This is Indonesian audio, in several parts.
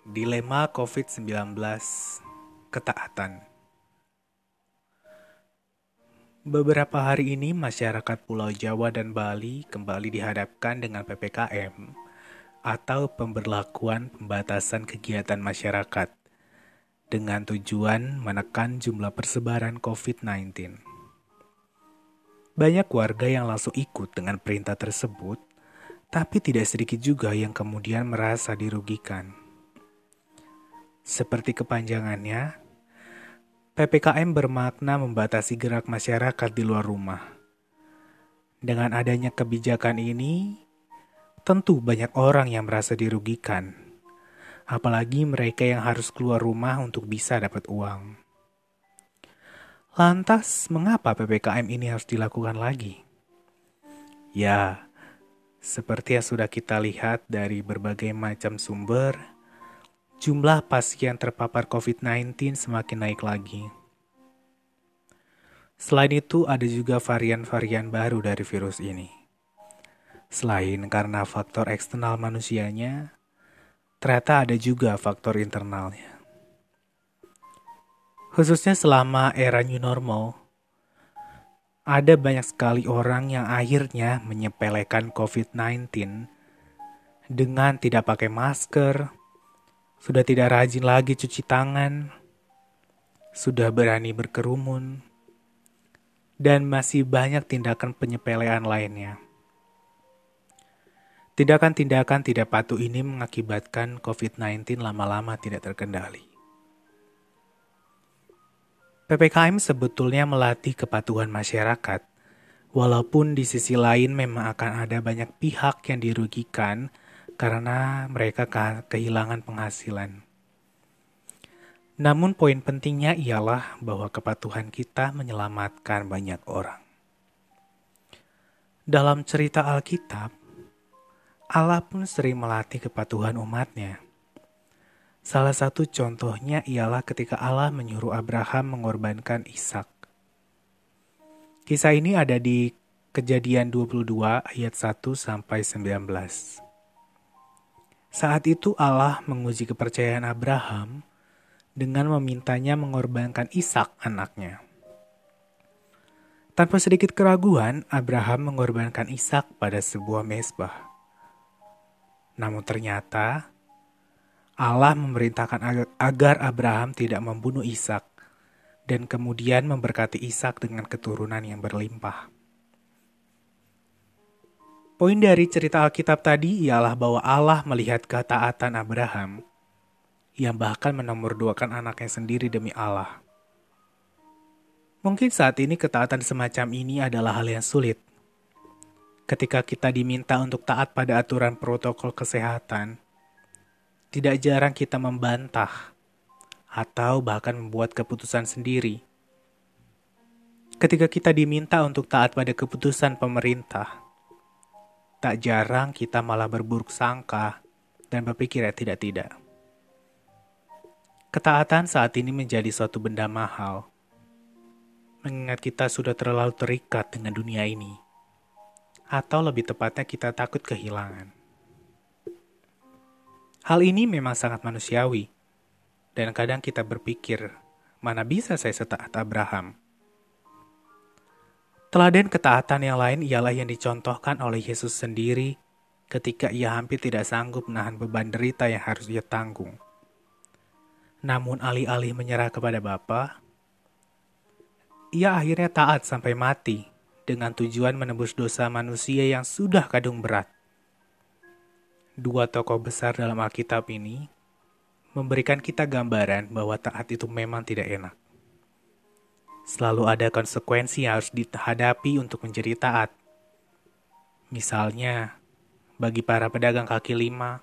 Dilema COVID-19 Ketaatan Beberapa hari ini masyarakat Pulau Jawa dan Bali kembali dihadapkan dengan PPKM atau pemberlakuan pembatasan kegiatan masyarakat dengan tujuan menekan jumlah persebaran COVID-19. Banyak warga yang langsung ikut dengan perintah tersebut, tapi tidak sedikit juga yang kemudian merasa dirugikan. Seperti kepanjangannya, PPKM bermakna membatasi gerak masyarakat di luar rumah. Dengan adanya kebijakan ini, tentu banyak orang yang merasa dirugikan, apalagi mereka yang harus keluar rumah untuk bisa dapat uang. Lantas, mengapa PPKM ini harus dilakukan lagi? Ya, seperti yang sudah kita lihat dari berbagai macam sumber, jumlah pasien terpapar COVID-19 semakin naik lagi. Selain itu, ada juga varian-varian baru dari virus ini. Selain karena faktor eksternal manusianya, ternyata ada juga faktor internalnya. Khususnya selama era new normal, ada banyak sekali orang yang akhirnya menyepelekan COVID-19 dengan tidak pakai masker, sudah tidak rajin lagi cuci tangan, sudah berani berkerumun, dan masih banyak tindakan penyepelean lainnya. Tindakan-tindakan tidak patuh ini mengakibatkan COVID-19 lama-lama tidak terkendali. PPKM sebetulnya melatih kepatuhan masyarakat, walaupun di sisi lain memang akan ada banyak pihak yang dirugikan karena mereka kehilangan penghasilan. Namun poin pentingnya ialah bahwa kepatuhan kita menyelamatkan banyak orang. Dalam cerita Alkitab, Allah pun sering melatih kepatuhan umatnya. Salah satu contohnya ialah ketika Allah menyuruh Abraham mengorbankan Ishak. Kisah ini ada di Kejadian 22 ayat 1 sampai 19. Saat itu Allah menguji kepercayaan Abraham dengan memintanya mengorbankan Ishak anaknya. Tanpa sedikit keraguan, Abraham mengorbankan Ishak pada sebuah mesbah. Namun ternyata Allah memerintahkan agar Abraham tidak membunuh Ishak dan kemudian memberkati Ishak dengan keturunan yang berlimpah. Poin dari cerita Alkitab tadi ialah bahwa Allah melihat ketaatan Abraham yang bahkan menomorduakan anaknya sendiri demi Allah. Mungkin saat ini ketaatan semacam ini adalah hal yang sulit. Ketika kita diminta untuk taat pada aturan protokol kesehatan, tidak jarang kita membantah atau bahkan membuat keputusan sendiri. Ketika kita diminta untuk taat pada keputusan pemerintah, tak jarang kita malah berburuk sangka dan berpikir ya tidak-tidak. Ketaatan saat ini menjadi suatu benda mahal, mengingat kita sudah terlalu terikat dengan dunia ini, atau lebih tepatnya kita takut kehilangan. Hal ini memang sangat manusiawi, dan kadang kita berpikir, mana bisa saya setaat Abraham? Teladan ketaatan yang lain ialah yang dicontohkan oleh Yesus sendiri ketika ia hampir tidak sanggup menahan beban derita yang harus ia tanggung. Namun alih-alih menyerah kepada Bapa, ia akhirnya taat sampai mati dengan tujuan menebus dosa manusia yang sudah kadung berat. Dua tokoh besar dalam Alkitab ini memberikan kita gambaran bahwa taat itu memang tidak enak. Selalu ada konsekuensi yang harus dihadapi untuk menjadi taat. Misalnya, bagi para pedagang kaki lima,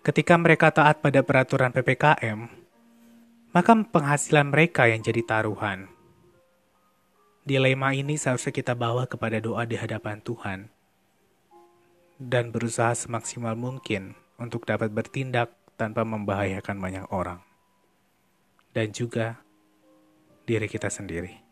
ketika mereka taat pada peraturan PPKM, maka penghasilan mereka yang jadi taruhan. Dilema ini seharusnya kita bawa kepada doa di hadapan Tuhan dan berusaha semaksimal mungkin untuk dapat bertindak tanpa membahayakan banyak orang. Dan juga diri kita sendiri.